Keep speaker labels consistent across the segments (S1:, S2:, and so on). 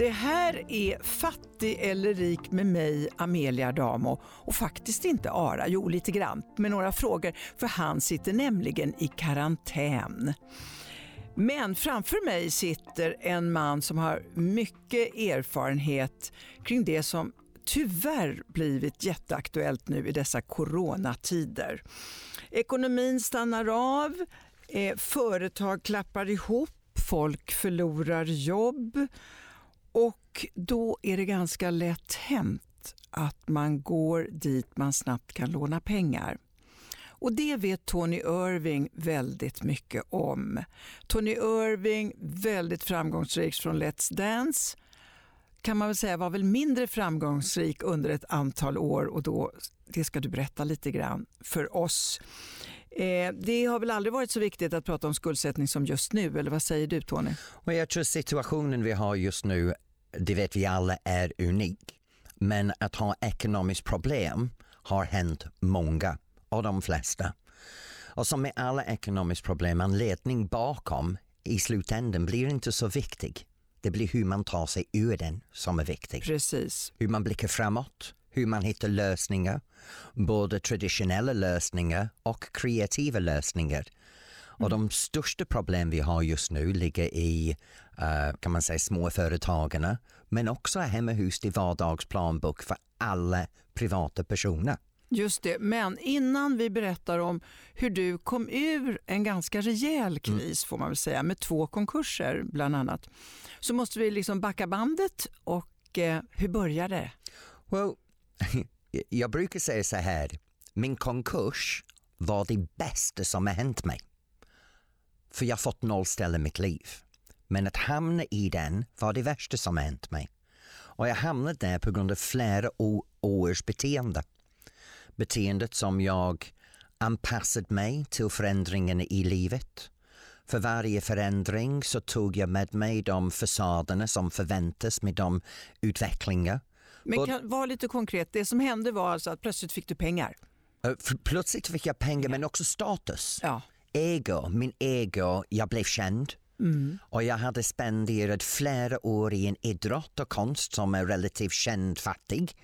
S1: Det här är Fattig eller rik med mig, Amelia Adamo och faktiskt inte Ara, jo lite grann, med några frågor för han sitter nämligen i karantän. Men framför mig sitter en man som har mycket erfarenhet kring det som tyvärr blivit jätteaktuellt nu i dessa coronatider. Ekonomin stannar av, eh, företag klappar ihop, folk förlorar jobb och då är det ganska lätt hänt att man går dit man snabbt kan låna pengar. Och det vet Tony Irving väldigt mycket om. Tony Irving, väldigt framgångsrik från Let's Dance, kan man väl säga var väl mindre framgångsrik under ett antal år och då, det ska du berätta lite grann för oss. Eh, det har väl aldrig varit så viktigt att prata om skuldsättning som just nu, eller vad säger du Tony?
S2: Och jag tror situationen vi har just nu, det vet vi alla, är unik. Men att ha ekonomiskt problem har hänt många och de flesta. Och som med alla ekonomiska problem, anledning bakom i slutändan blir inte så viktig. Det blir hur man tar sig ur den som är viktig.
S1: Precis.
S2: Hur man blickar framåt, hur man hittar lösningar, både traditionella lösningar och kreativa lösningar. Och mm. de största problem vi har just nu ligger i uh, kan man säga småföretagarna men också hemma hos i vardagsplanbok för alla privata personer.
S1: Just det, men innan vi berättar om hur du kom ur en ganska rejäl mm. kris mm. får man väl säga, med två konkurser bland annat, så måste vi liksom backa bandet och eh, hur började det?
S2: Well, jag brukar säga så här, min konkurs var det bästa som har hänt mig. För jag har fått nollställa mitt liv. Men att hamna i den var det värsta som har hänt mig. Och jag hamnade där på grund av flera års beteende beteendet som jag anpassade mig till förändringarna i livet. För varje förändring så tog jag med mig de fasaderna som förväntas med de utvecklingar.
S1: Men kan vara lite konkret, det som hände var alltså att plötsligt fick du pengar?
S2: Uh, plötsligt fick jag pengar men också status. Ja. Ego, min ego, jag blev känd. Mm. Och jag hade spenderat flera år i en idrott och konst som är relativt känd fattig.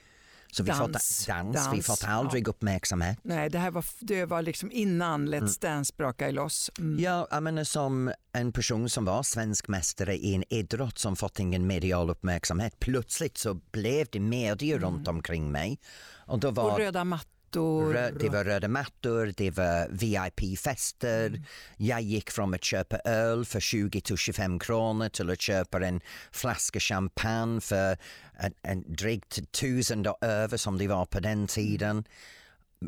S2: Så vi dans, fått dans, dans, vi fått aldrig ja. uppmärksamhet.
S1: Nej, det här var, det var liksom innan Let's mm. Dance brakade loss.
S2: Mm. Ja, jag menar som en person som var svensk mästare i en idrott som fått ingen medial uppmärksamhet. Plötsligt så blev det medier mm. runt omkring mig.
S1: Och, då var, och röda mattor
S2: mattor. det var röda mattor, det var VIP-fester. Mm. Jag gick från att köpa öl för 20 till 25 kronor till att köpa en flaska champagne för en, en drygt tusen över som det var på den tiden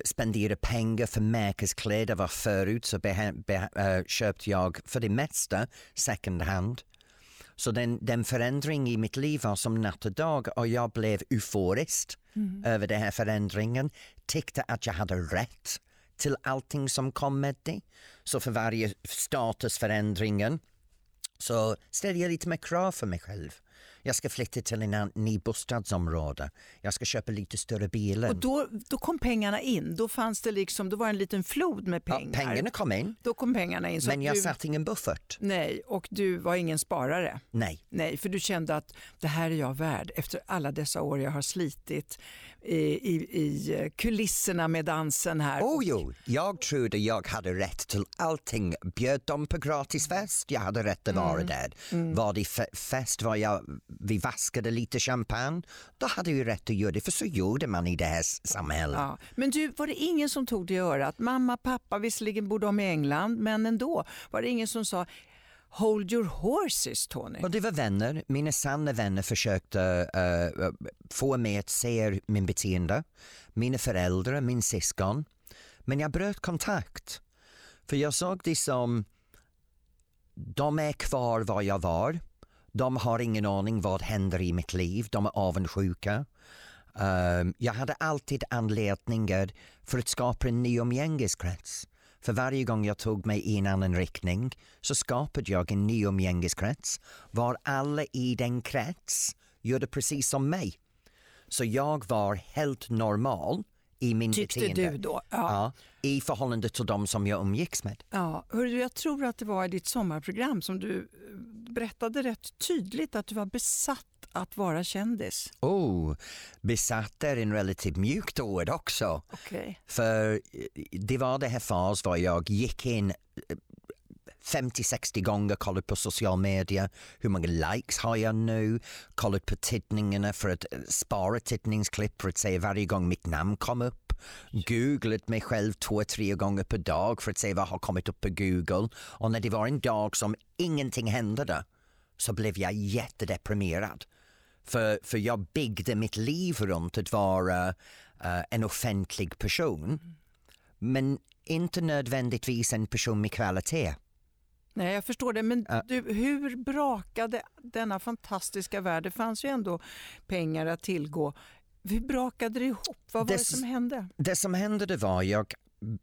S2: spendera pengar för märkeskläder var förut så be, be, uh, köpte jag för det mesta second hand. Så den, den förändring i mitt liv var som natt och dag och jag blev euforisk mm. över den här förändringen. Tyckte att jag hade rätt till allting som kom med det. Så för varje statusförändringen så ställde jag lite mer krav för mig själv. Jag ska flytta till en ny bostadsområde. Jag ska köpa lite större bilar.
S1: Och då, då kom pengarna in. Då fanns det liksom, då var en liten flod med pengar.
S2: Ja, pengarna kom in.
S1: Då kom pengarna in.
S2: Men jag du, satt ingen buffert.
S1: Nej, och du var ingen sparare.
S2: Nej.
S1: Nej, för du kände att det här är jag värd efter alla dessa år jag har slitit i, i, i kulisserna med dansen här.
S2: Oh jo, jag trodde jag hade rätt till allting. Bjöd dem på gratisfest, jag hade rätt att vara mm. där. Mm. Var det fest var jag vi vaskade lite champagne, då hade vi rätt att göra det, för så gjorde man i det här samhället. Ja.
S1: Men du, var det ingen som tog det i örat? Mamma, pappa, visserligen bodde de i England, men ändå, var det ingen som sa Hold your horses, Tony.
S2: Och det var vänner, mina sanna vänner försökte uh, få mig att se min beteende. Mina föräldrar, min syskon. Men jag bröt kontakt. För jag såg det som, de är kvar var jag var. De har ingen aning vad händer i mitt liv, de är avundsjuka. Um, jag hade alltid anledningar för att skapa en ny umgängeskrets. För varje gång jag tog mig i en annan riktning så skapade jag en ny umgängeskrets var alla i den krets gjorde precis som mig. Så jag var helt normal i min
S1: Tyckte
S2: beteende.
S1: du då?
S2: Ja. ja. I förhållande till de som jag umgicks med.
S1: Ja, hörru, jag tror att det var i ditt sommarprogram som du eh, berättade rätt tydligt att du var besatt att vara kändis?
S2: Oh, besatt är en relativt mjukt ord också.
S1: Okay.
S2: För eh, det var det här fas var jag gick in 50-60 gånger kollat på social media. Hur många likes har jag nu? Kollat på tidningarna för att eh, spara tidningsklipp för att se varje gång mitt namn kom upp. Googlat mig själv två, tre gånger per dag för att se vad har kommit upp på Google. Och när det var en dag som ingenting hände där, så blev jag jättedeprimerad. För, för jag byggde mitt liv runt att vara uh, en offentlig person. Men inte nödvändigtvis en person med kvalitet.
S1: Nej, jag förstår det. Men du, hur brakade denna fantastiska värld, det fanns ju ändå pengar att tillgå. Hur brakade det ihop? Vad var det, det som hände?
S2: Det som hände det var jag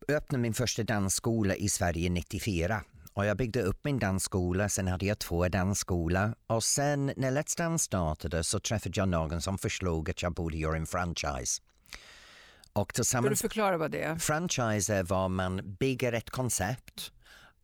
S2: öppnade min första dansskola i Sverige 94 och jag byggde upp min dansskola, sen hade jag två dansskolor och sen när Let's Dance startade så träffade jag någon som förslog att jag borde göra en franchise.
S1: Och tillsammans, Ska du förklara vad det är?
S2: Franchise är var man bygger ett koncept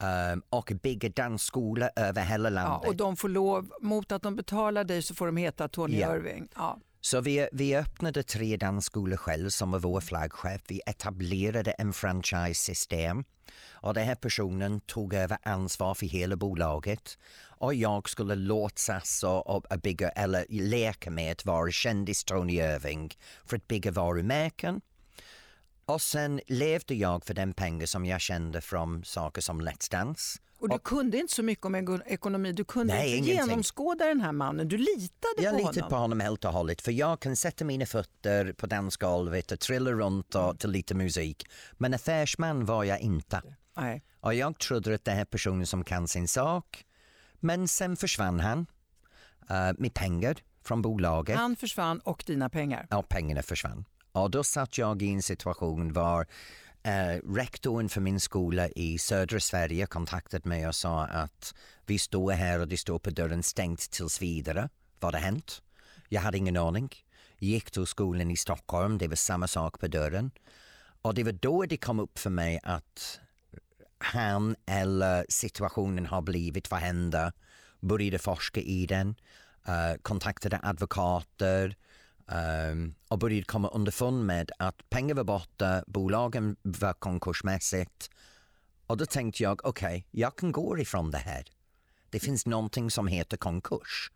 S2: um, och bygger dansskolor över hela landet.
S1: Ja, och de får lov, mot att de betalar dig så får de heta Tony ja. Irving. Ja.
S2: Så vi, vi öppnade tre dansskolor själv som var vår flaggskepp. Vi etablerade en franchise-system och den här personen tog över ansvar för hela bolaget och jag skulle låtsas och, och, och bygga eller leka med att vara kändis Tony Irving för att bygga varumärken. Och sen levde jag för den pengar som jag kände från saker som Let's Dance
S1: och du och, kunde inte så mycket om ekonomi, du kunde nej, inte genomskåda den här mannen, du litade
S2: jag
S1: på
S2: honom.
S1: Jag
S2: litade på honom helt och hållet för jag kan sätta mina fötter på dansgolvet och trilla runt och, till lite musik. Men affärsman var jag inte.
S1: Nej.
S2: Och jag trodde att det här personen som kan sin sak, men sen försvann han uh, med pengar från bolaget.
S1: Han försvann och dina pengar?
S2: Ja, pengarna försvann. Och då satt jag i en situation var Eh, rektorn för min skola i södra Sverige kontaktade mig och sa att vi står här och det står på dörren stängt tills vidare. Vad har hänt? Jag hade ingen aning. Gick till skolan i Stockholm, det var samma sak på dörren. Och det var då det kom upp för mig att han eller situationen har blivit, vad händer? Började forska i den, uh, kontaktade advokater, Um, och började komma underfund med att pengar var borta, bolagen var konkursmässigt och då tänkte jag, okej, okay, jag kan gå ifrån det här. Det finns någonting som heter konkurs.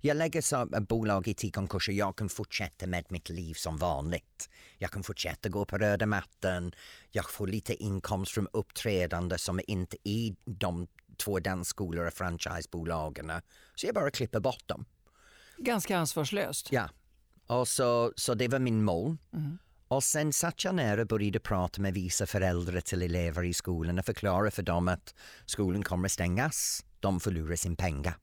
S2: Jag lägger så bolaget i konkurs och jag kan fortsätta med mitt liv som vanligt. Jag kan fortsätta gå på röda mattan, jag får lite inkomst från uppträdande som är inte i de två dansskolor och franchisebolagen. Så jag bara klipper bort dem.
S1: Ganska ansvarslöst.
S2: Ja, och så, så det var min mål. Mm. Och sen satt jag ner och började prata med vissa föräldrar till elever i skolan och förklara för dem att skolan kommer att stängas. De förlorar sin pengar.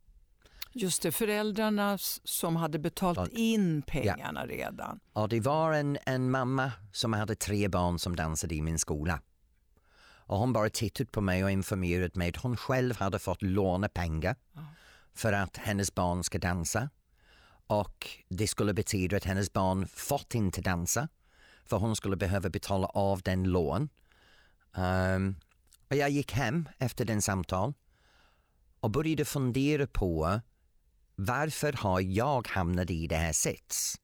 S1: Just det, föräldrarna som hade betalt in pengarna ja. redan.
S2: Och det var en, en mamma som hade tre barn som dansade i min skola. Och hon bara tittade på mig och informerade mig att hon själv hade fått låna pengar för att hennes barn ska dansa och det skulle betyda att hennes barn fått inte dansa för hon skulle behöva betala av den lån. Um, och jag gick hem efter den samtal och började fundera på varför har jag hamnat i det här sits?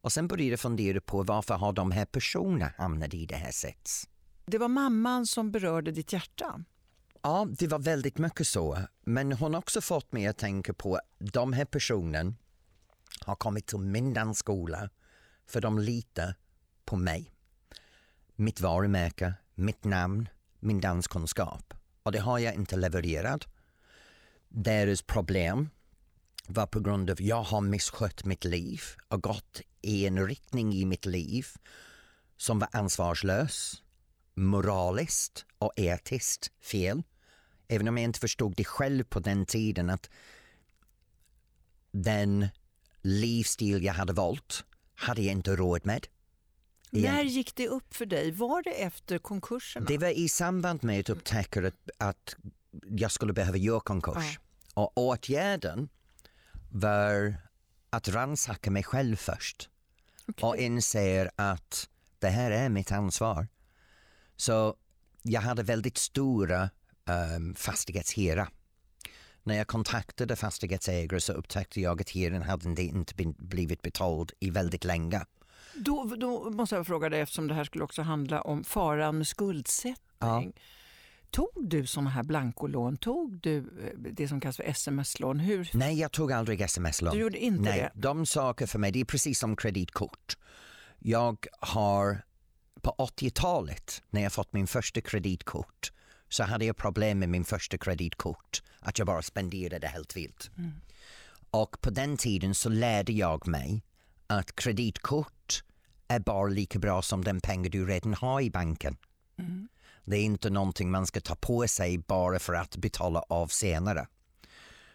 S2: Och sen började jag fundera på varför har de här personerna hamnat i det här sits?
S1: Det var mamman som berörde ditt hjärta?
S2: Ja, det var väldigt mycket så. Men hon har också fått mig att tänka på de här personerna har kommit till min dansskola för de litar på mig. Mitt varumärke, mitt namn, min danskunskap. Och det har jag inte levererat. Deras problem var på grund av att jag har misskött mitt liv och gått i en riktning i mitt liv som var ansvarslös, moraliskt och etiskt fel. Även om jag inte förstod det själv på den tiden att den livsstil jag hade valt hade jag inte råd med.
S1: När gick det upp för dig? Var det efter konkursen?
S2: Det var i samband med att upptäcka att, att jag skulle behöva göra konkurs. Ja. Och åtgärden var att rannsaka mig själv först okay. och inser att det här är mitt ansvar. Så jag hade väldigt stora um, fastighetshira När jag kontaktade fastighetsägare så upptäckte jag att hyran hade inte blivit betald i väldigt länge.
S1: Då, då måste jag fråga dig, eftersom det här skulle också handla om faran med skuldsättning. Ja. Tog du sådana här blankolån? Tog du eh, det som kallas för sms-lån? Hur...
S2: Nej, jag tog aldrig sms-lån.
S1: Du gjorde inte
S2: Nej,
S1: det?
S2: De saker för mig, det är precis som kreditkort. Jag har på 80-talet när jag fått min första kreditkort så hade jag problem med min första kreditkort. Att jag bara spenderade helt vilt. Mm. Och på den tiden så lärde jag mig att kreditkort är bara lika bra som den pengar du redan har i banken. Mm. Det är inte någonting man ska ta på sig bara för att betala av senare.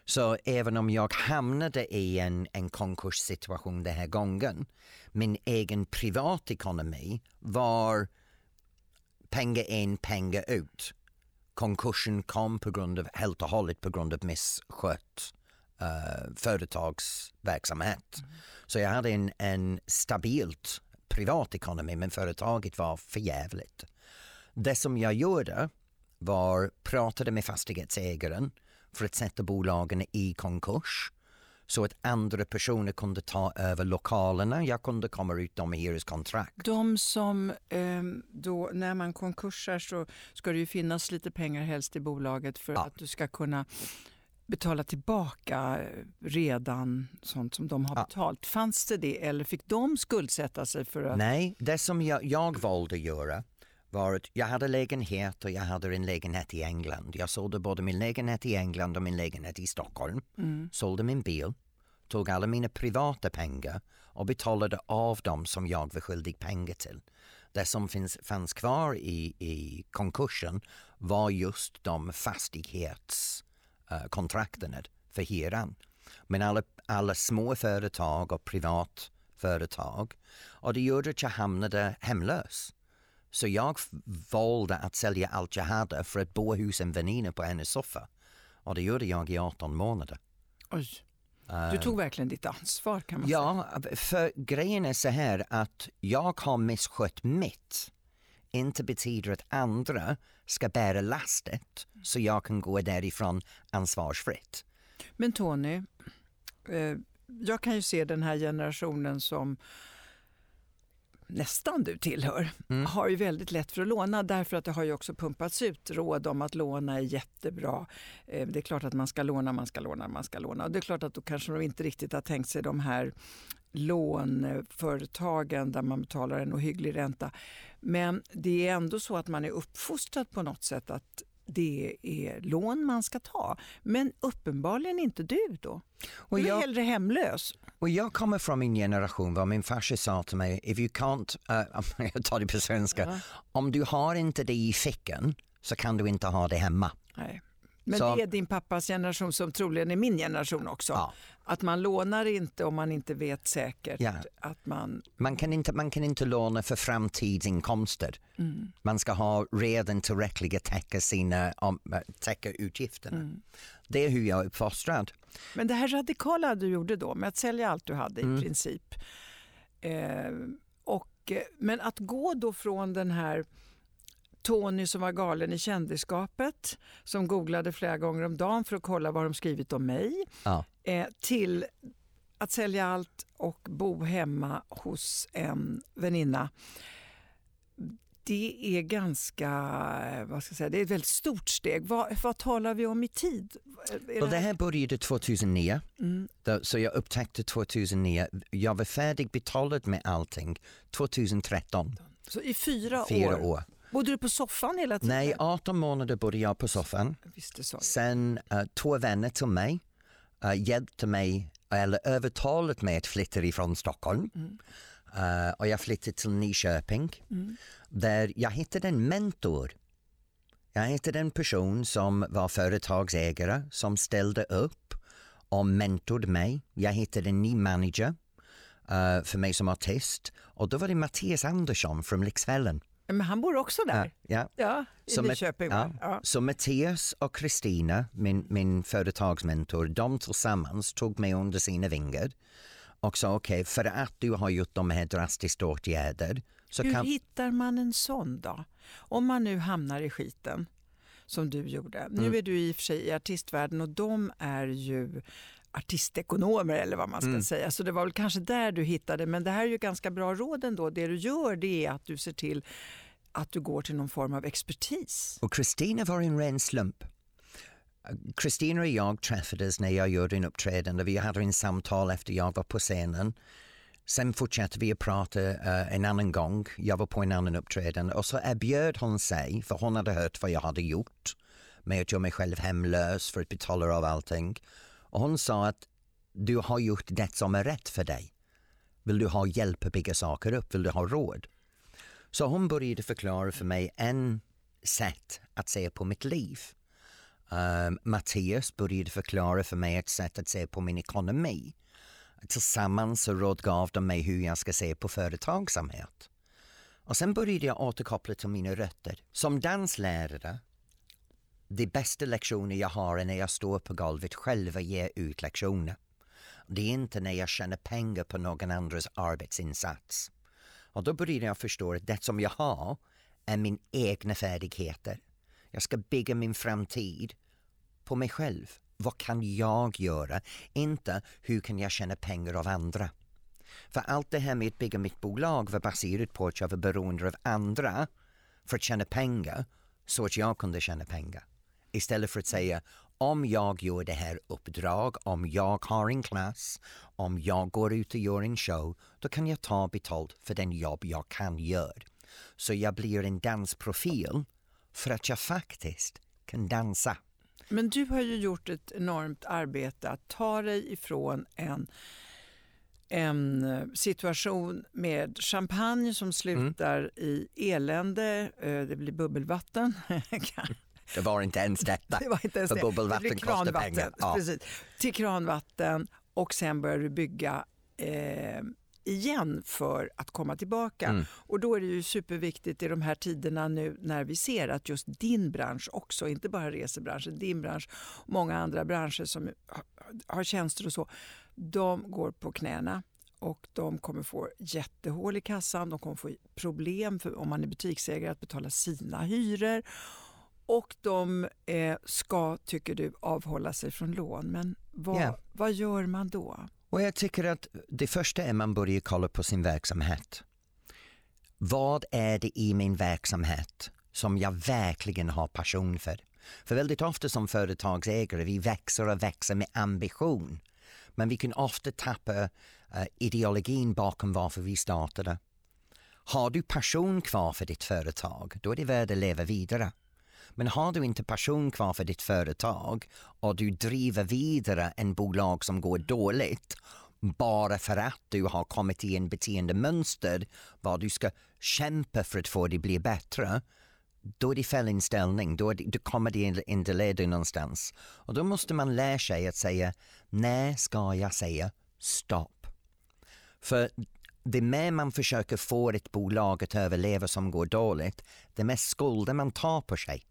S2: Så även om jag hamnade i en, en konkurssituation den här gången, min egen privatekonomi var pengar in, pengar ut. Konkursen kom på grund av, helt och hållet på grund av misskött uh, företagsverksamhet. Mm. Så jag hade en, en stabilt privatekonomi men företaget var förjävligt. Det som jag gjorde var pratade med fastighetsägaren för att sätta bolagen i konkurs så att andra personer kunde ta över lokalerna. Jag kunde komma ut dem i hyreskontrakt.
S1: De som, eh, då, när man konkursar så ska det ju finnas lite pengar helst i bolaget för ja. att du ska kunna betala tillbaka redan sånt som de har ja. betalt. Fanns det det eller fick de skuldsätta sig för att...
S2: Nej, det som jag, jag valde att göra var att jag hade lägenhet och jag hade en lägenhet i England. Jag sålde både min lägenhet i England och min lägenhet i Stockholm. Mm. Sålde min bil, tog alla mina privata pengar och betalade av dem som jag var skyldig pengar till. Det som finns, fanns kvar i, i konkursen var just de fastighetskontrakten uh, för hyran. Men alla, alla små företag och privatföretag och det gjorde att jag hamnade hemlös. Så jag valde att sälja allt jag hade för att bo hos en väninna på hennes soffa. Och det gjorde jag i 18 månader.
S1: Oj. Du tog verkligen ditt ansvar kan man
S2: ja, säga. Ja, för grejen är så här att jag har misskött mitt. Inte betyder att andra ska bära lastet så jag kan gå därifrån ansvarsfritt.
S1: Men Tony, eh, jag kan ju se den här generationen som nästan du tillhör, mm. har ju väldigt lätt för att låna därför att det har ju också pumpats ut råd om att låna är jättebra. Eh, det är klart att man ska låna, man ska låna, man ska låna. Och det är klart att då kanske de inte riktigt har tänkt sig de här lånföretagen där man betalar en ohygglig ränta. Men det är ändå så att man är uppfostrad på något sätt att det är lån man ska ta. Men uppenbarligen inte du då. Och du är hellre hemlös.
S2: Och jag kommer från min generation var min farsa sa till mig, if you can't, uh, jag tar det på svenska, ja. om du har inte det i fickan så kan du inte ha det hemma.
S1: Nej. Men så, det är din pappas generation som troligen är min generation också. Ja. Att man lånar inte om man inte vet säkert ja. att man...
S2: Man kan, inte, man kan inte låna för framtidsinkomster. Mm. Man ska ha redan tillräckliga täcka sina om, täcka utgifterna. Mm. Det är hur jag är uppfostrad.
S1: Men det här radikala du gjorde då med att sälja allt du hade mm. i princip. Eh, och, men att gå då från den här Tony som var galen i kändisskapet, som googlade flera gånger om dagen för att kolla vad de skrivit om mig, ja. eh, till att sälja allt och bo hemma hos en väninna. Det är ganska, vad ska jag säga, det är ett väldigt stort steg. Vad, vad talar vi om i tid?
S2: Det, här... det här började 2009, mm. så jag upptäckte 2009. Jag var färdig betalad med allting 2013.
S1: Så i fyra,
S2: fyra år. år.
S1: Bodde du på soffan hela tiden?
S2: Nej, 18 månader bodde jag på soffan.
S1: Jag
S2: Sen uh, två vänner till mig uh, hjälpte mig, eller övertalade mig att flytta ifrån Stockholm. Mm. Uh, och jag flyttade till Nyköping mm. där jag hittade en mentor. Jag hittade en person som var företagsägare som ställde upp och mentorade mig. Jag hittade en ny manager uh, för mig som artist och då var det Mattias Andersson från Lyxfällen.
S1: Men han bor också där?
S2: Ja,
S1: ja. i så Nyköping. Ja.
S2: ja. Så Mattias och Kristina, min, min företagsmentor, de tillsammans tog mig under sina vingar och sa okej, okay, för att du har gjort de här drastiska åtgärder.
S1: Så Hur kan... hittar man en sån då? Om man nu hamnar i skiten som du gjorde. Mm. Nu är du i och för sig i artistvärlden och de är ju artistekonomer eller vad man ska mm. säga. Så det var väl kanske där du hittade, men det här är ju ganska bra råd ändå. Det du gör det är att du ser till att du går till någon form av expertis.
S2: Och Kristina var en ren slump. Kristina och jag träffades när jag gjorde en uppträdande. Vi hade en samtal efter jag var på scenen. Sen fortsatte vi att prata uh, en annan gång. Jag var på en annan uppträdande och så erbjöd hon sig, för hon hade hört vad jag hade gjort med att göra mig själv hemlös för att betala av allting. Och hon sa att du har gjort det som är rätt för dig. Vill du ha hjälp att bygga saker upp? Vill du ha råd? Så hon började förklara för mig en sätt att se på mitt liv. Eh, um, Mattias började förklara för mig ett sätt att se på min ekonomi. Tillsammans så rådgav de mig hur jag ska se på företagsamhet. Och sen började jag återkoppla till mina rötter. Som danslärare, de bästa lektioner jag har är när jag står på golvet själv och ger ut lektioner. Det är inte när jag tjänar pengar på någon andras arbetsinsats. Och då började jag förstå att det som jag har är min egna färdigheter. Jag ska bygga min framtid på mig själv. Vad kan jag göra? Inte hur kan jag tjäna pengar av andra? För allt det här med att bygga mitt bolag var baserat på att jag var beroende av andra för att tjäna pengar så att jag kunde tjäna pengar. Istället för att säga om jag gör det här uppdrag, om jag har en klass, om jag går ut och gör en show, då kan jag ta betalt för den jobb jag kan göra. Så jag blir en dansprofil för att jag faktiskt kan dansa.
S1: Men du har ju gjort ett enormt arbete att ta dig ifrån en en situation med champagne som slutar mm. i elände, eh, det blir bubbelvatten.
S2: det var inte ens detta,
S1: det var inte ens
S2: för bubbelvatten det kostar pengar.
S1: Ja. Precis. Till kranvatten och sen börjar du bygga eh, igen för att komma tillbaka. Mm. Och då är det ju superviktigt i de här tiderna nu när vi ser att just din bransch också, inte bara resebranschen, din bransch och många andra branscher som har tjänster och så, de går på knäna och de kommer få jättehål i kassan, de kommer få problem för, om man är butiksägare att betala sina hyror och de eh, ska, tycker du, avhålla sig från lån. Men vad, yeah. vad gör man då?
S2: Och jag tycker att det första är att man börjar kolla på sin verksamhet. Vad är det i min verksamhet som jag verkligen har passion för? För väldigt ofta som företagsägare, vi växer och växer med ambition. Men vi kan ofta tappa uh, ideologin bakom varför vi startade. Har du passion kvar för ditt företag, då är det värt att leva vidare. Men har du inte passion kvar för ditt företag och du driver vidare en bolag som går dåligt bara för att du har kommit i en beteendemönster vad du ska kämpa för att få det att bli bättre då är det fel inställning, då, det, då kommer det inte leda någonstans. Och då måste man lära sig att säga när ska jag säga stopp? För det mer man försöker få ett bolag att överleva som går dåligt, det mer skulder man tar på sig.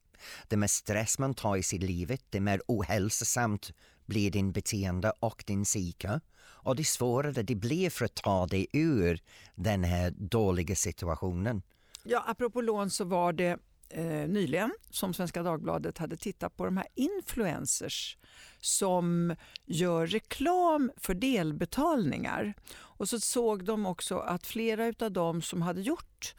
S2: Det mer stress man tar i sitt livet, det mer ohälsosamt blir din beteende och din psyke. Och det svårare det blir för att ta dig ur den här dåliga situationen.
S1: Ja, apropå lån så var det eh, nyligen som Svenska Dagbladet hade tittat på de här influencers som gör reklam för delbetalningar. Och så såg de också att flera av dem som hade gjort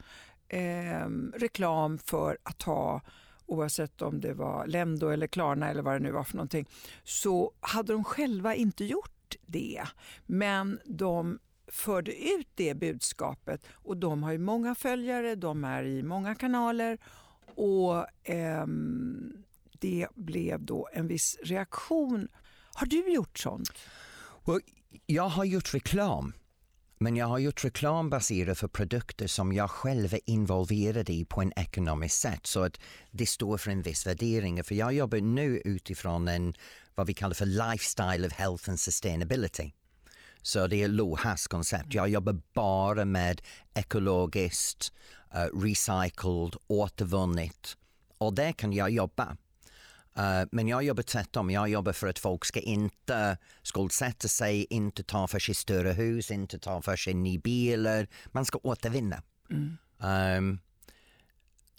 S1: eh, reklam för att ta oavsett om det var Lendo eller Klarna eller vad det nu var för någonting, så hade de själva inte gjort det. Men de förde ut det budskapet och de har ju många följare, de är i många kanaler och eh, det blev då en viss reaktion. Har du gjort sånt?
S2: Well, jag har gjort reklam men jag har gjort reklam baserat för produkter som jag själv är involverad i på en ekonomisk sätt så att det står för en viss värdering. För jag jobbar nu utifrån en vad vi kallar för lifestyle of health and sustainability. Så det är LOHAS koncept. Jag jobbar bara med ekologiskt, uh, recycled, återvunnet och där kan jag jobba. Uh, men jag jobbar tvärtom. Jag jobbar för att folk ska inte skuldsätta sig, inte ta för sig större hus, inte ta för sig nya bilar. Man ska återvinna. Mm. Um,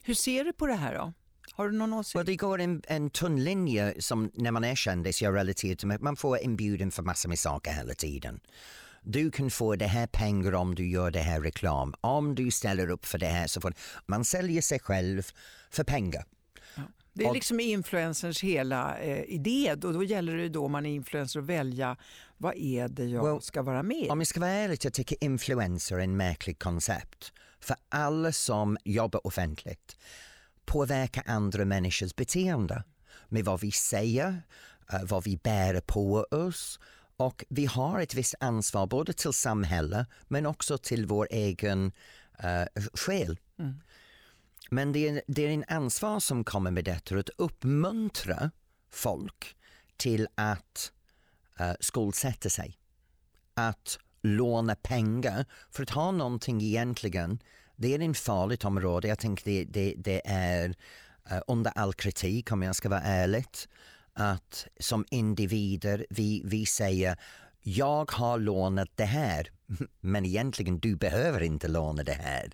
S1: Hur ser du på det här då? Har du någon åsikt?
S2: Well, det går en, en tunn linje som när man är kändis, jag relaterar till man får inbjuden för massor med saker hela tiden. Du kan få det här pengar om du gör det här reklam. Om du ställer upp för det här så får man säljer sig själv för pengar.
S1: Det är liksom influencers hela eh, idé och då gäller det då om man är influencer att välja vad är det jag well, ska vara med
S2: Om jag ska vara ärlig, jag tycker influencer är en märklig koncept. För alla som jobbar offentligt påverkar andra människors beteende med vad vi säger, uh, vad vi bär på oss och vi har ett visst ansvar både till samhället men också till vår egen uh, själ. Mm. Men det är, det är en ansvar som kommer med detta att uppmuntra folk till att uh, skuldsätta sig. Att låna pengar för att ha någonting egentligen. Det är ett farligt område. Jag tänker det, det, det är uh, under all kritik om jag ska vara ärlig. Att som individer vi, vi säger jag har lånat det här men egentligen du behöver inte låna det här.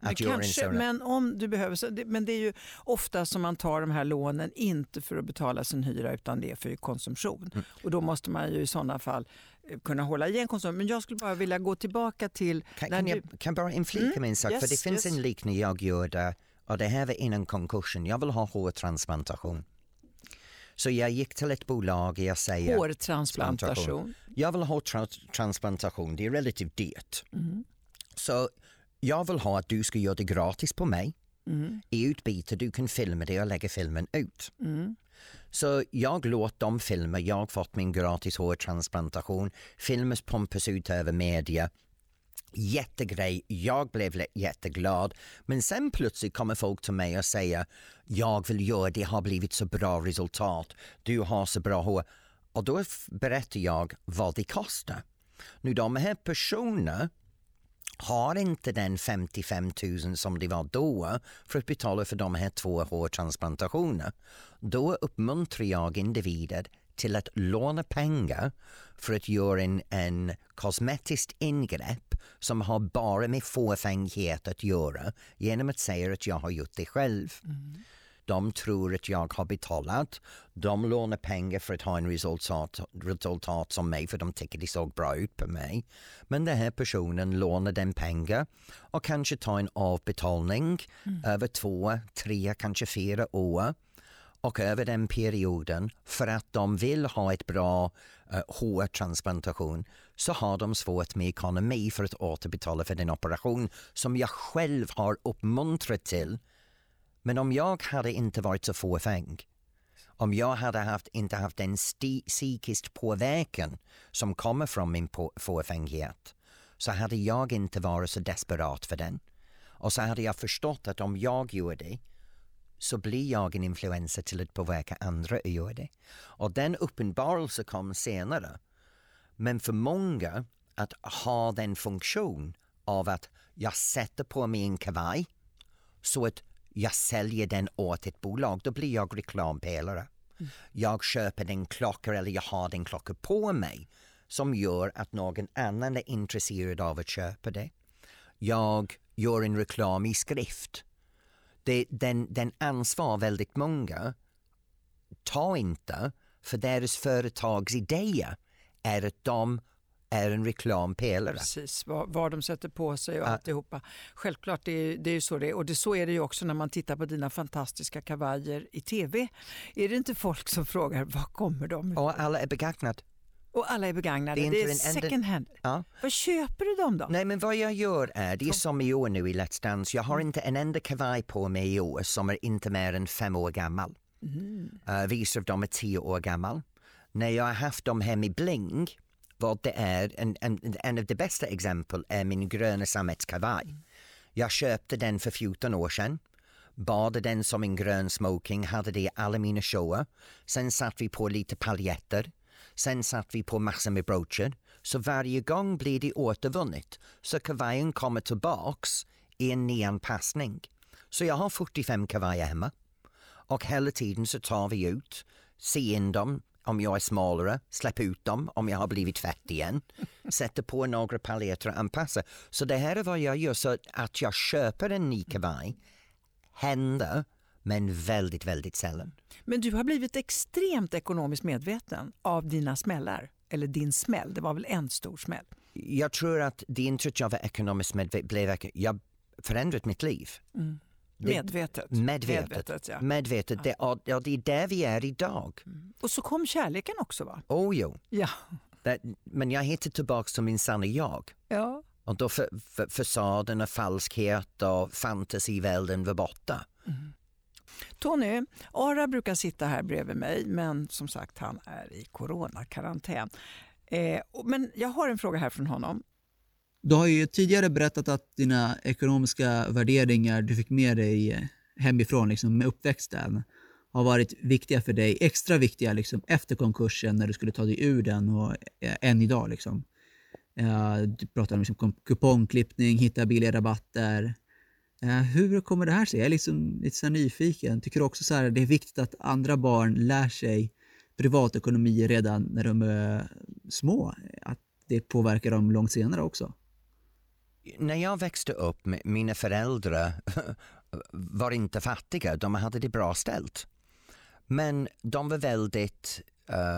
S1: Men, kanske, men om du behöver, men det är ju ofta som man tar de här lånen inte för att betala sin hyra utan det är för konsumtion. Mm. Och då måste man ju i sådana fall eh, kunna hålla igen konsumtion. Men jag skulle bara vilja gå tillbaka till...
S2: Kan, kan jag kan bara inflika mm? med en sak? Yes, för det finns yes. en liknande jag gjorde och det här var innan konkursen. Jag vill ha hårtransplantation. Så jag gick till ett bolag och jag säger...
S1: Hårtransplantation?
S2: Jag vill ha hårtransplantation, det är relativt dyrt. Mm. Så jag vill ha att du ska göra det gratis på mig. Mm. I utbyte du kan filma det och lägga filmen ut. Mm. Så jag låter dem filma, jag fått min gratis hårtransplantation, filmas pumpas ut över media. Jättegrej, jag blev jätteglad. Men sen plötsligt kommer folk till mig och säger jag vill göra det, har blivit så bra resultat, du har så bra hår. Och då berättar jag vad det kostar. Nu de här personerna har inte den 55 000 som det var då för att betala för de här två hårtransplantationerna. Då uppmuntrar jag individer till att låna pengar för att göra en, en kosmetiskt ingrepp som har bara med fåfänghet att göra genom att säga att jag har gjort det själv. Mm. De tror att jag har betalat. De lånar pengar för att ha en resultat, resultat som mig för de tycker det såg bra ut på mig. Men den här personen lånar den pengar och kanske tar en avbetalning mm. över två, tre, kanske fyra år och över den perioden för att de vill ha ett bra uh, hårtransplantation så har de svårt med ekonomi för att återbetala för den operation som jag själv har uppmuntrat till men om jag hade inte varit så fåfäng, om jag hade haft, inte haft den psykisk påverkan som kommer från min fåfänghet så hade jag inte varit så desperat för den. Och så hade jag förstått att om jag gör det så blir jag en influensa till att påverka andra att göra det. Och den uppenbarelsen kom senare. Men för många att ha den funktion av att jag sätter på mig en kavaj så att jag säljer den åt ett bolag, då blir jag reklampelare. Mm. Jag köper den klocka eller jag har den klocka på mig som gör att någon annan är intresserad av att köpa det. Jag gör en reklam i skrift. Det, den, den ansvar väldigt många tar inte för deras företags idéer är att de är en reklampelare.
S1: Precis, vad, vad de sätter på sig och ja. alltihopa. Självklart, det är, det är så det är. Och det, så är det ju också när man tittar på dina fantastiska kavajer i tv. Är det inte folk som frågar var kommer de
S2: ifrån? Och alla är begagnade.
S1: Och alla är begagnade. Det är, det är second hand. Ja. Vad köper du dem då?
S2: Nej men vad jag gör är, det är som i år nu i Let's Dance, jag har inte en enda kavaj på mig i år som är inte mer än fem år gammal. Mm. Uh, vissa av dem är tio år gammal. När jag har haft dem hem i bling vad det är. En, en, en av de bästa exempel är min gröna sammetskavaj. Jag köpte den för 14 år sedan. Bad den som en grön smoking, hade det i alla mina shower. Sen satt vi på lite paljetter. Sen satt vi på massor med broocher. Så varje gång blir det återvunnet. Så kavajen kommer tillbaks i en nyanpassning. Så jag har 45 kavajer hemma. Och hela tiden så tar vi ut, ser in dem, om jag är smalare, släpp ut dem om jag har blivit fett igen, sätter på några paljetter och anpassar. Så det här är vad jag gör, så att jag köper en ny kavaj händer men väldigt, väldigt sällan.
S1: Men du har blivit extremt ekonomiskt medveten av dina smällar, eller din smäll, det var väl en stor smäll?
S2: Jag tror att det inte att jag var ekonomiskt medveten, blev, jag förändrat mitt liv.
S1: Mm. Medvetet.
S2: Medvetet. Medvetet, ja. Medvetet. Det, och, och det är där vi är idag. Mm.
S1: Och så kom kärleken också va?
S2: Oh jo.
S1: Ja.
S2: Det, men jag hittade tillbaka till min sanna jag.
S1: Ja.
S2: Och då för, för, fasaden och falskhet och fantasivärlden var borta.
S1: Mm. Tony, Ara brukar sitta här bredvid mig men som sagt han är i coronakarantän. Eh, men jag har en fråga här från honom.
S3: Du har ju tidigare berättat att dina ekonomiska värderingar du fick med dig hemifrån liksom, med uppväxten har varit viktiga för dig, extra viktiga liksom, efter konkursen när du skulle ta dig ur den och eh, än idag. Liksom. Eh, du pratar om liksom, kupongklippning, hitta billiga rabatter. Eh, hur kommer det här sig? Jag är liksom lite så nyfiken. Tycker du också att det är viktigt att andra barn lär sig privatekonomi redan när de är små? Att det påverkar dem långt senare också?
S2: När jag växte upp, mina föräldrar var inte fattiga, de hade det bra ställt. Men de var väldigt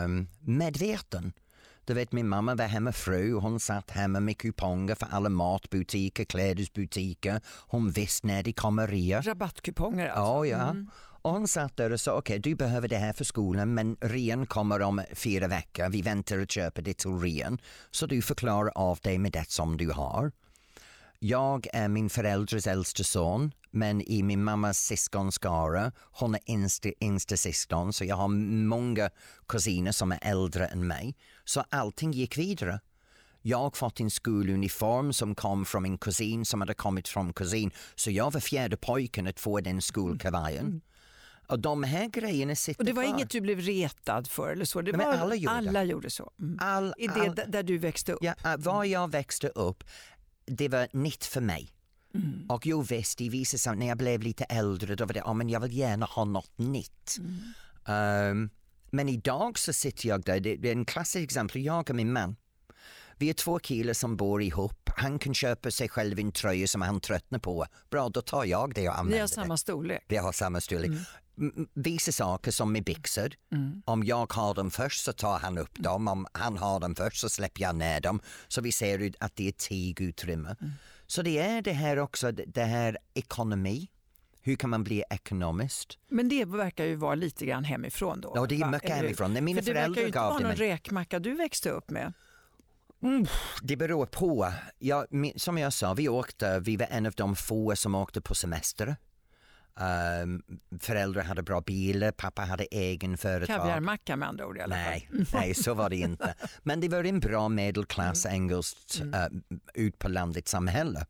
S2: um, medveten. Du vet min mamma var hemmafru, hon satt hemma med kuponger för alla matbutiker, klädesbutiker. Hon visste när de kommer rea.
S1: Rabattkuponger alltså?
S2: Ja, ja. Mm. Och hon satt där och sa okej okay, du behöver det här för skolan men rean kommer om fyra veckor, vi väntar och köper det till rean. Så du förklarar av dig med det som du har. Jag är min förälders äldste son men i min mammas syskonskara, hon är yngsta syskon så jag har många kusiner som är äldre än mig. Så allting gick vidare. Jag fått en skoluniform som kom från min kusin som hade kommit från kusin. Så jag var fjärde pojken att få den skolkavajen. Mm. Och de här grejerna sitter
S1: Och det var
S2: kvar.
S1: inget du blev retad för eller så? Det
S2: Nej,
S1: var,
S2: alla gjorde,
S1: alla gjorde så? Mm.
S2: All,
S1: I det all, där du växte upp?
S2: Ja, var jag växte upp det var nytt för mig. Mm. Och jo visst, det visade sig när jag blev lite äldre, då var det, ja men jag vill gärna ha något nytt. Mm. Um, men idag så sitter jag där, det är en klassisk exempel, jag och min man. Vi är två killar som bor ihop. Han kan köpa sig själv en tröja som han tröttnar på. Bra, då tar jag det och använder det.
S1: Vi har samma storlek.
S2: Vi har samma storlek. Mm. Vissa saker som med byxor. Mm. Om jag har dem först så tar han upp dem. Om han har dem först så släpper jag ner dem. Så vi ser att det är tigutrymme. Mm. Så det är det här också, det här ekonomi. Hur kan man bli ekonomist?
S1: Men det verkar ju vara lite grann hemifrån då?
S2: Ja, det är mycket hemifrån. När mina
S1: För det verkar ju inte vara någon räkmacka du växte upp med.
S2: Mm, det beror på. Ja, som jag sa, vi åkte, vi var en av de få som åkte på semester. Um, föräldrar hade bra bilar, pappa hade egen företag.
S1: Kaviarmacka med andra ord i alla
S2: nej, fall. nej, så var det inte. Men det var en bra medelklass mm. engelskt uh, ut på landet samhälle.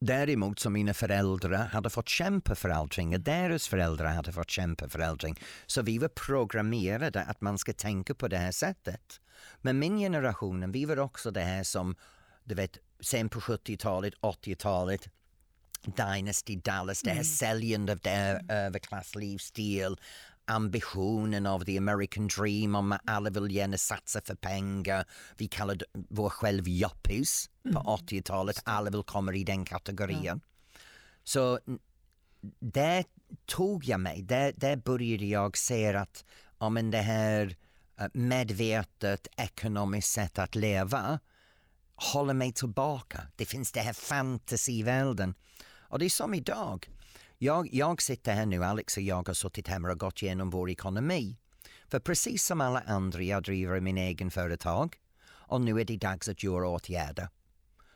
S2: Däremot som mina föräldrar hade fått kämpa för allting och deras föräldrar hade fått kämpa för allting. Så vi var programmerade att man ska tänka på det här sättet. Men min generation, vi var också det här som, du vet, sen på 70-talet, 80-talet, Dynasty Dallas, det här mm. säljandet av det överklasslivsstil, ambitionen av the American dream om att alla vill gärna satsa för pengar. Vi kallade vår själv mm. på 80-talet, alla vill komma i den kategorin. Ja. Så där tog jag mig, där, där började jag se att ja, men det här eh, medvetet ekonomiskt sätt att leva håller mig tillbaka. Det finns det här fantasyvärlden. Och det är som idag. Jag, jag sitter här nu, Alex och jag har suttit hemma och gått igenom vår ekonomi. För precis som alla andra, jag driver min egen företag och nu är det dags att göra åtgärder.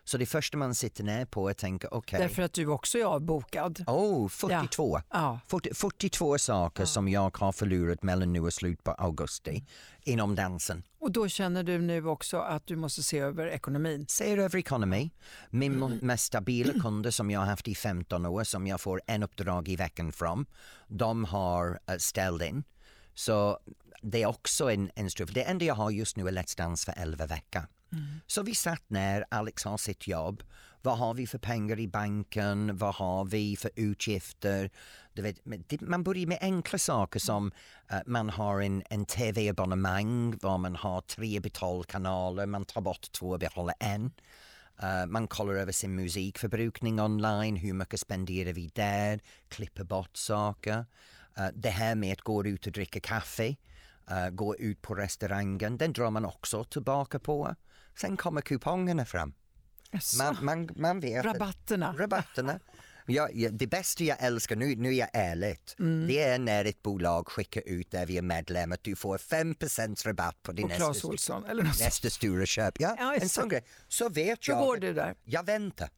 S2: Så det första man sitter ner på är tänka okej. Okay.
S1: Därför att du också är avbokad.
S2: Oh, 42. Ja. 40, 42 saker ja. som jag har förlorat mellan nu och slut på augusti inom dansen.
S1: Och då känner du nu också att du måste se över ekonomin?
S2: Se över ekonomi. Min mm. mest stabila kunder som jag har haft i 15 år som jag får en uppdrag i veckan från, de har uh, ställt in. Så det är också en, en struktur. Det enda jag har just nu är Let's Dance för 11 veckor. Mm. Så vi satt ner, Alex har sitt jobb. Vad har vi för pengar i banken? Vad har vi för utgifter? Du vet, man börjar med enkla saker som uh, man har en, en tv-abonnemang var man har tre betalkanaler, man tar bort två och behåller en. Uh, man kollar över sin musikförbrukning online, hur mycket spenderar vi där, klipper bort saker. Uh, det här med att gå ut och dricka kaffe, uh, gå ut på restaurangen, den drar man också tillbaka på. Sen kommer kupongerna fram. Man, man, man vet
S1: Rabatterna.
S2: rabatterna. Jag, det bästa jag älskar, nu, nu är jag ärligt, mm. det är när ett bolag skickar ut där vi är medlem att du får 5% rabatt på din nästa,
S1: Olsson,
S2: nästa stora köp. Ja, ja en sån grej. Så vet jag.
S1: Hur går det där?
S2: Jag väntar.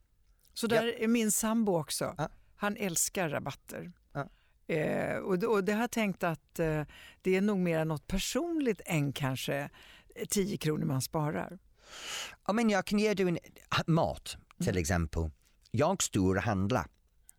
S1: Så där jag... är min sambo också. Ja. Han älskar rabatter. Ja. Eh, och, och det har jag tänkt att eh, det är nog mer något personligt än kanske 10 kronor man sparar.
S2: Ja, men jag kan ge dig en, mat till mm. exempel. Jag storhandlar.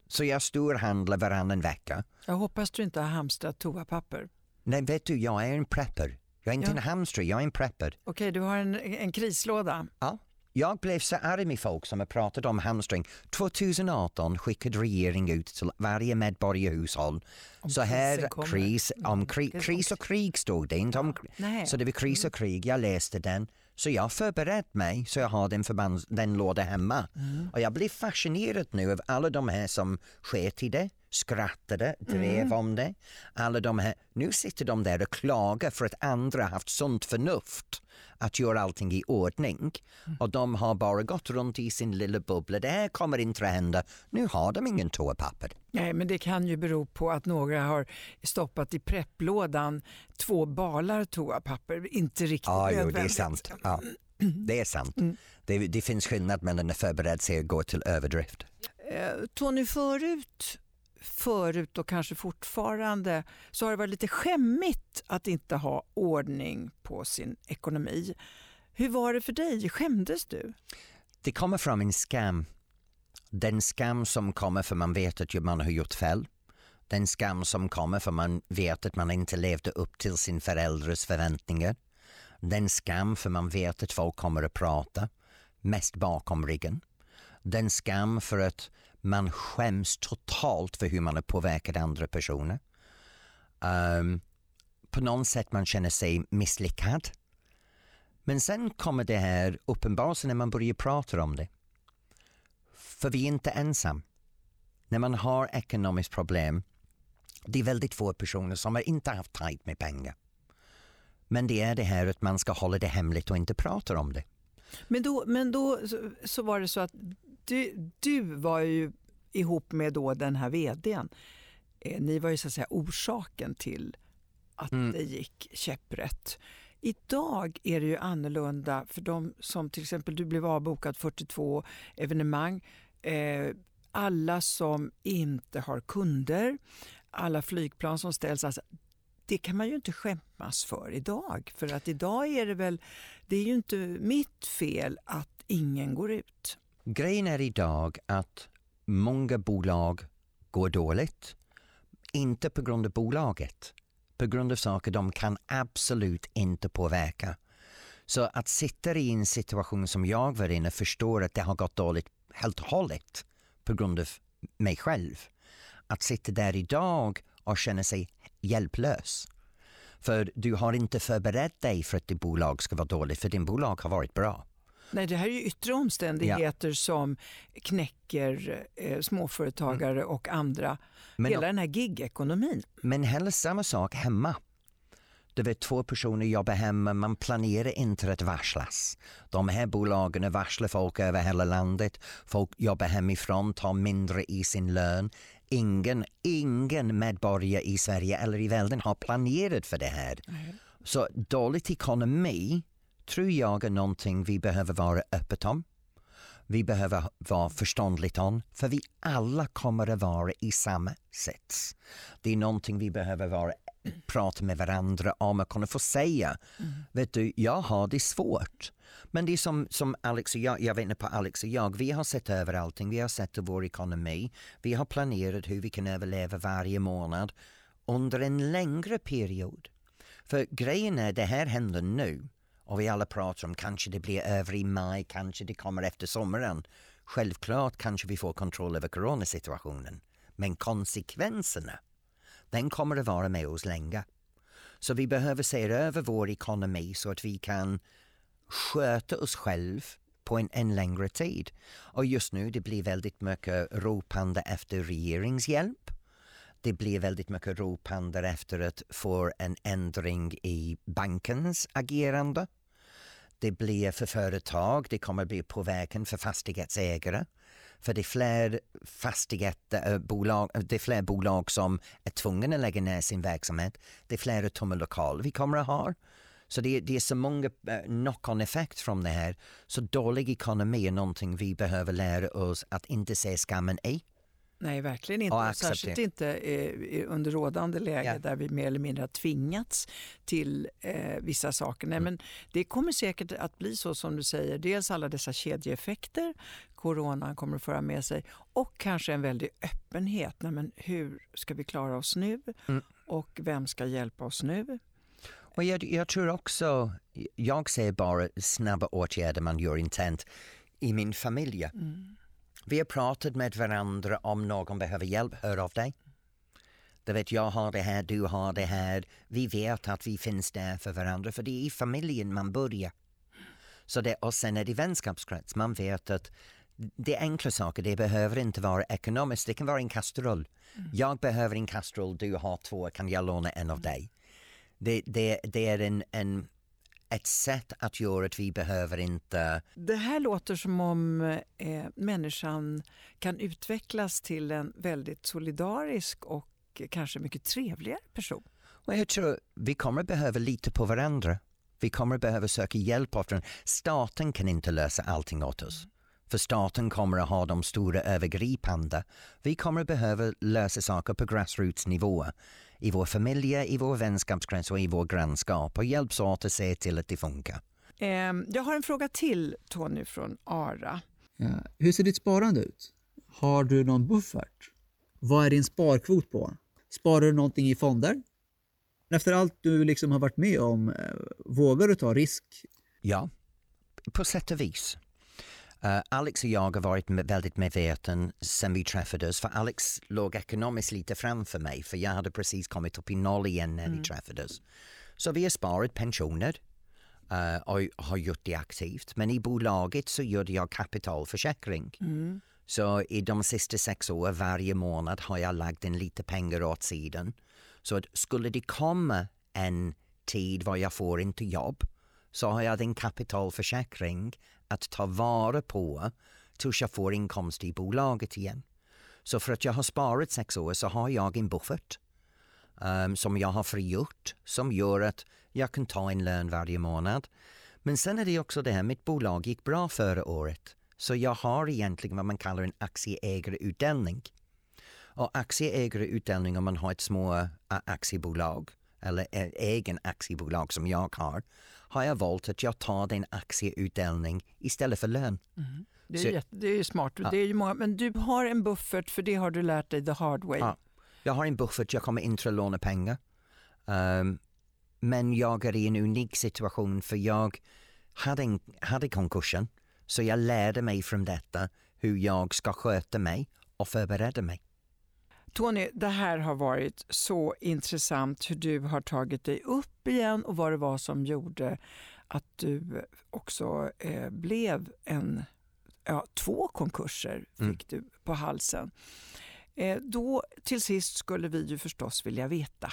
S2: Så jag storhandlar varannan vecka.
S1: Jag hoppas du inte har hamstrat toapapper.
S2: Nej, vet du, jag är en prepper. Jag är inte ja. en hamster, jag är en prepper.
S1: Okej, okay, du har en, en krislåda.
S2: Ja. Jag blev så arg med folk som har pratat om hamstring. 2018 skickade regeringen ut till varje medborgarhushåll så här kris, om kri, kris och krig stod det inte om, ja. så det var kris och krig, jag läste den så jag har förberett mig så jag har den, förband, den låda hemma. Mm. Och jag blir fascinerad nu av alla de här som sket i det, skrattade, drev mm. om det. Alla de här, nu sitter de där och klagar för att andra haft sunt förnuft att göra allting i ordning mm. och de har bara gått runt i sin lilla bubbla. Det här kommer inte att hända. Nu har de ingen toapapper.
S1: Nej, men det kan ju bero på att några har stoppat i prepplådan två balar toapapper. Inte riktigt
S2: ja, jo, det är sant. Ja, det är sant. Mm. Det, det, finns skillnad mellan att förbereda sig och gå till överdrift.
S1: Eh, Tony, förut förut och kanske fortfarande så har det varit lite skämmigt att inte ha ordning på sin ekonomi. Hur var det för dig? Skämdes du?
S2: Det kommer från en skam. Den skam som kommer för man vet att man har gjort fel. Den skam som kommer för man vet att man inte levde upp till sin föräldrars förväntningar. Den skam för man vet att folk kommer att prata, mest bakom ryggen. Den skam för att man skäms totalt för hur man har påverkat andra personer. Um, på något sätt man känner sig misslyckad. Men sen kommer det här uppenbarelsen när man börjar prata om det. För vi är inte ensam. När man har ekonomiskt problem, det är väldigt få personer som har inte haft tajt med pengar. Men det är det här att man ska hålla det hemligt och inte prata om det.
S1: Men då, men då så, så var det så att du, du var ju ihop med då den här vdn. Eh, ni var ju så att säga orsaken till att mm. det gick käpprätt. Idag är det ju annorlunda för de som till exempel, du blev avbokad 42 evenemang. Eh, alla som inte har kunder, alla flygplan som ställs. Alltså, det kan man ju inte skämmas för idag. För att idag är det väl, det är ju inte mitt fel att ingen går ut.
S2: Grejen är idag att många bolag går dåligt. Inte på grund av bolaget, på grund av saker de kan absolut inte påverka. Så att sitta i en situation som jag var inne förstår att det har gått dåligt helt och hållet på grund av mig själv. Att sitta där idag och känna sig hjälplös. För du har inte förberett dig för att ditt bolag ska vara dåligt, för din bolag har varit bra.
S1: Nej, det här är ju yttre omständigheter ja. som knäcker eh, småföretagare mm. och andra. Men, Hela den här gigekonomin.
S2: Men heller samma sak hemma. Du vet, två personer jobbar hemma, man planerar inte att varslas. De här bolagen varslar folk över hela landet. Folk jobbar hemifrån, tar mindre i sin lön. Ingen, ingen medborgare i Sverige eller i världen har planerat för det här. Mm. Så dålig ekonomi tror jag är någonting vi behöver vara öppet om. Vi behöver vara förståndligt om, för vi alla kommer att vara i samma sits. Det är någonting vi behöver vara, prata med varandra om och kunna få säga. Mm. Vet du, jag har det svårt. Men det är som, som Alex och jag, jag vet inte på Alex och jag, vi har sett över allting, vi har sett vår ekonomi, vi har planerat hur vi kan överleva varje månad under en längre period. För grejen är, det här händer nu och vi alla pratar om kanske det blir över i maj, kanske det kommer efter sommaren. Självklart kanske vi får kontroll över coronasituationen. Men konsekvenserna, den kommer att vara med oss länge. Så vi behöver se över vår ekonomi så att vi kan sköta oss själva på en, en längre tid. Och just nu det blir väldigt mycket ropande efter regeringshjälp. Det blir väldigt mycket ropande efter att få en ändring i bankens agerande. Det blir för företag, det kommer bli påverkan för fastighetsägare. För det är fler fastighetsbolag, eh, äh, eh, det är fler bolag som är tvungna att lägga ner sin verksamhet. Det är fler tomma lokaler vi kommer att ha. Så det, det är så många eh, knock-on effekt från det här. Så dålig ekonomi är någonting vi behöver lära oss att inte se skammen i.
S1: Nej, verkligen inte. Särskilt inte eh, under rådande läge ja. där vi mer eller mindre har tvingats till eh, vissa saker. Nej, mm. men det kommer säkert att bli så som du säger. Dels alla dessa kedjeeffekter coronan kommer att föra med sig och kanske en väldig öppenhet. Nej, men hur ska vi klara oss nu? Mm. Och vem ska hjälpa oss nu?
S2: Och jag, jag, tror också, jag ser bara snabba åtgärder man gör intent i min familj. Mm. Vi har pratat med varandra om någon behöver hjälp, hör av dig. Du vet, jag har det här, du har det här. Vi vet att vi finns där för varandra, för det är i familjen man börjar. Så det, och sen är det vänskapskrets, man vet att det är enkla saker, det behöver inte vara ekonomiskt, det kan vara en kastrull. Mm. Jag behöver en kastrull, du har två, kan jag låna en av dig? Det, det, det är en, en ett sätt att göra att vi behöver inte...
S1: Det här låter som om eh, människan kan utvecklas till en väldigt solidarisk och kanske mycket trevligare person.
S2: Och jag tror vi kommer behöva lita på varandra. Vi kommer behöva söka hjälp av varandra. Staten kan inte lösa allting åt oss. För staten kommer att ha de stora övergripande. Vi kommer behöva lösa saker på grassrootsnivå i vår familj, i vår vänskapskrets och i vår grannskap och hjälps åt att se till att det funkar.
S1: Ehm, jag har en fråga till Tony från ARA.
S3: Ja. Hur ser ditt sparande ut? Har du någon buffert? Vad är din sparkvot på? Sparar du någonting i fonder? Efter allt du liksom har varit med om, eh, vågar du ta risk?
S2: Ja, på sätt och vis. Uh, Alex och jag har varit väldigt medveten sen vi träffades för Alex låg ekonomiskt lite framför mig för jag hade precis kommit upp i noll igen när mm. vi träffades. Så vi har sparat pensioner uh, och har gjort det aktivt. Men i bolaget så gjorde jag kapitalförsäkring. Mm. Så i de sista sex åren varje månad har jag lagt en lite pengar åt sidan. Så att skulle det komma en tid var jag får inte jobb så har jag en kapitalförsäkring att ta vara på tills jag får inkomst i bolaget igen. Så för att jag har sparat sex år så har jag en buffert um, som jag har frigjort som gör att jag kan ta en lön varje månad. Men sen är det också det här, mitt bolag gick bra förra året så jag har egentligen vad man kallar en aktieägarutdelning. Och aktieägarutdelning om man har ett små eh, aktiebolag eller eh, egen aktiebolag som jag har har jag valt att jag tar den aktieutdelning istället för lön.
S1: Mm. Det, är så, jätte, det är smart. Ja. Det är många, men du har en buffert för det har du lärt dig the hard way. Ja.
S2: Jag har en buffert, jag kommer inte att låna pengar. Um, men jag är i en unik situation för jag hade, en, hade konkursen så jag lärde mig från detta hur jag ska sköta mig och förbereda mig.
S1: Tony, det här har varit så intressant hur du har tagit dig upp igen och vad det var som gjorde att du också eh, blev en, ja, två konkurser fick mm. du på halsen. Eh, då till sist skulle vi ju förstås vilja veta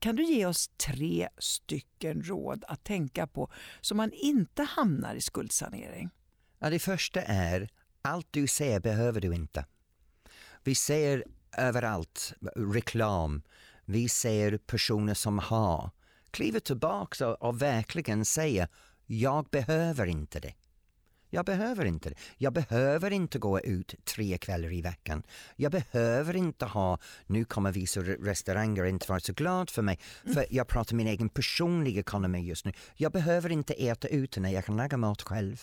S1: kan du ge oss tre stycken råd att tänka på så man inte hamnar i skuldsanering?
S2: Ja, det första är, allt du ser behöver du inte. Vi ser överallt, reklam. Vi ser personer som har. Kliver tillbaka och, och verkligen säger jag behöver inte det. Jag behöver inte det. Jag behöver inte gå ut tre kvällar i veckan. Jag behöver inte ha, nu kommer vissa restauranger inte vara så glada för mig, för jag pratar min egen personliga ekonomi just nu. Jag behöver inte äta ute när jag kan laga mat själv.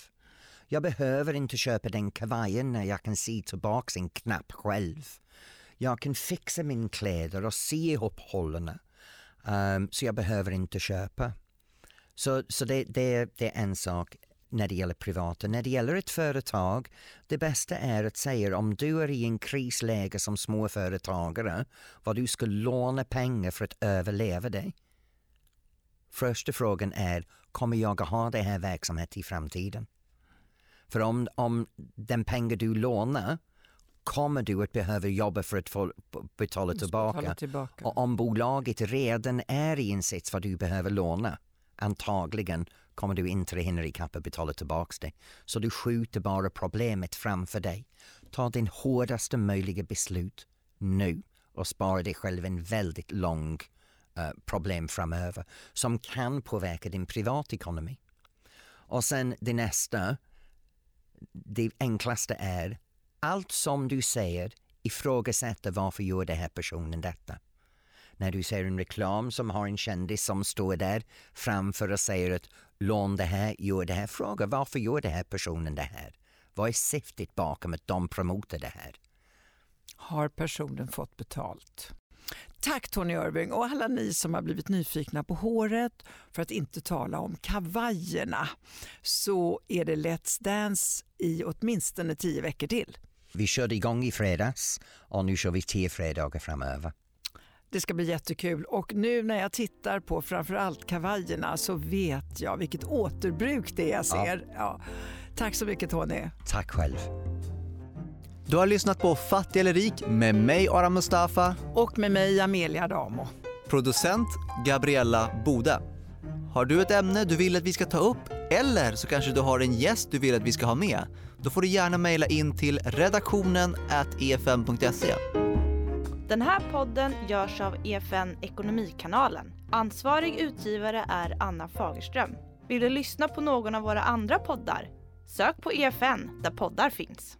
S2: Jag behöver inte köpa den kavajen när jag kan sy tillbaka en knapp själv. Jag kan fixa min kläder och sy ihop hålen. Um, ehm, så jag behöver inte köpa. Så, så det, det, det är en sak när det gäller privata. När det gäller ett företag, det bästa är att säga om du är i en krisläge som småföretagare, vad du ska låna pengar för att överleva dig. Första frågan är, kommer jag att ha det här verksamheten i framtiden? För om, om den pengar du lånar kommer du att behöva jobba för att få betala tillbaka.
S1: Tillbaka.
S2: Och om bolaget redan är i en sits vad du behöver låna, antagligen kommer du inte hinna ikapp att betala tillbaka det. Så du skjuter bara problemet framför dig. Ta din hårdaste möjliga beslut nu och spara dig själv en väldigt lång uh, problem framöver som kan påverka din privatekonomi. Och sen det nästa, det enklaste är allt som du säger ifrågasätter varför gör den här personen detta. När du ser en reklam som har en kändis som står där framför och säger att lån det här, gör det här. Fråga varför gör den här personen det här? Vad är syftet bakom att de promotar det här?
S1: Har personen fått betalt? Tack Tony Irving och alla ni som har blivit nyfikna på håret, för att inte tala om kavajerna, så är det Let's Dance i åtminstone tio veckor till.
S2: Vi körde igång i fredags och nu kör vi tio fredagar framöver.
S1: Det ska bli jättekul och nu när jag tittar på framförallt kavajerna så vet jag vilket återbruk det är jag ser. Ja. Ja. Tack så mycket Tony.
S2: Tack själv.
S4: Du har lyssnat på Fattig eller rik med mig Aram Mustafa
S1: och med mig Amelia Adamo.
S4: Producent Gabriella Bode. Har du ett ämne du vill att vi ska ta upp eller så kanske du har en gäst du vill att vi ska ha med? Då får du gärna mejla in till redaktionen efn.se.
S5: Den här podden görs av EFN Ekonomikanalen. Ansvarig utgivare är Anna Fagerström. Vill du lyssna på någon av våra andra poddar? Sök på EFN där poddar finns.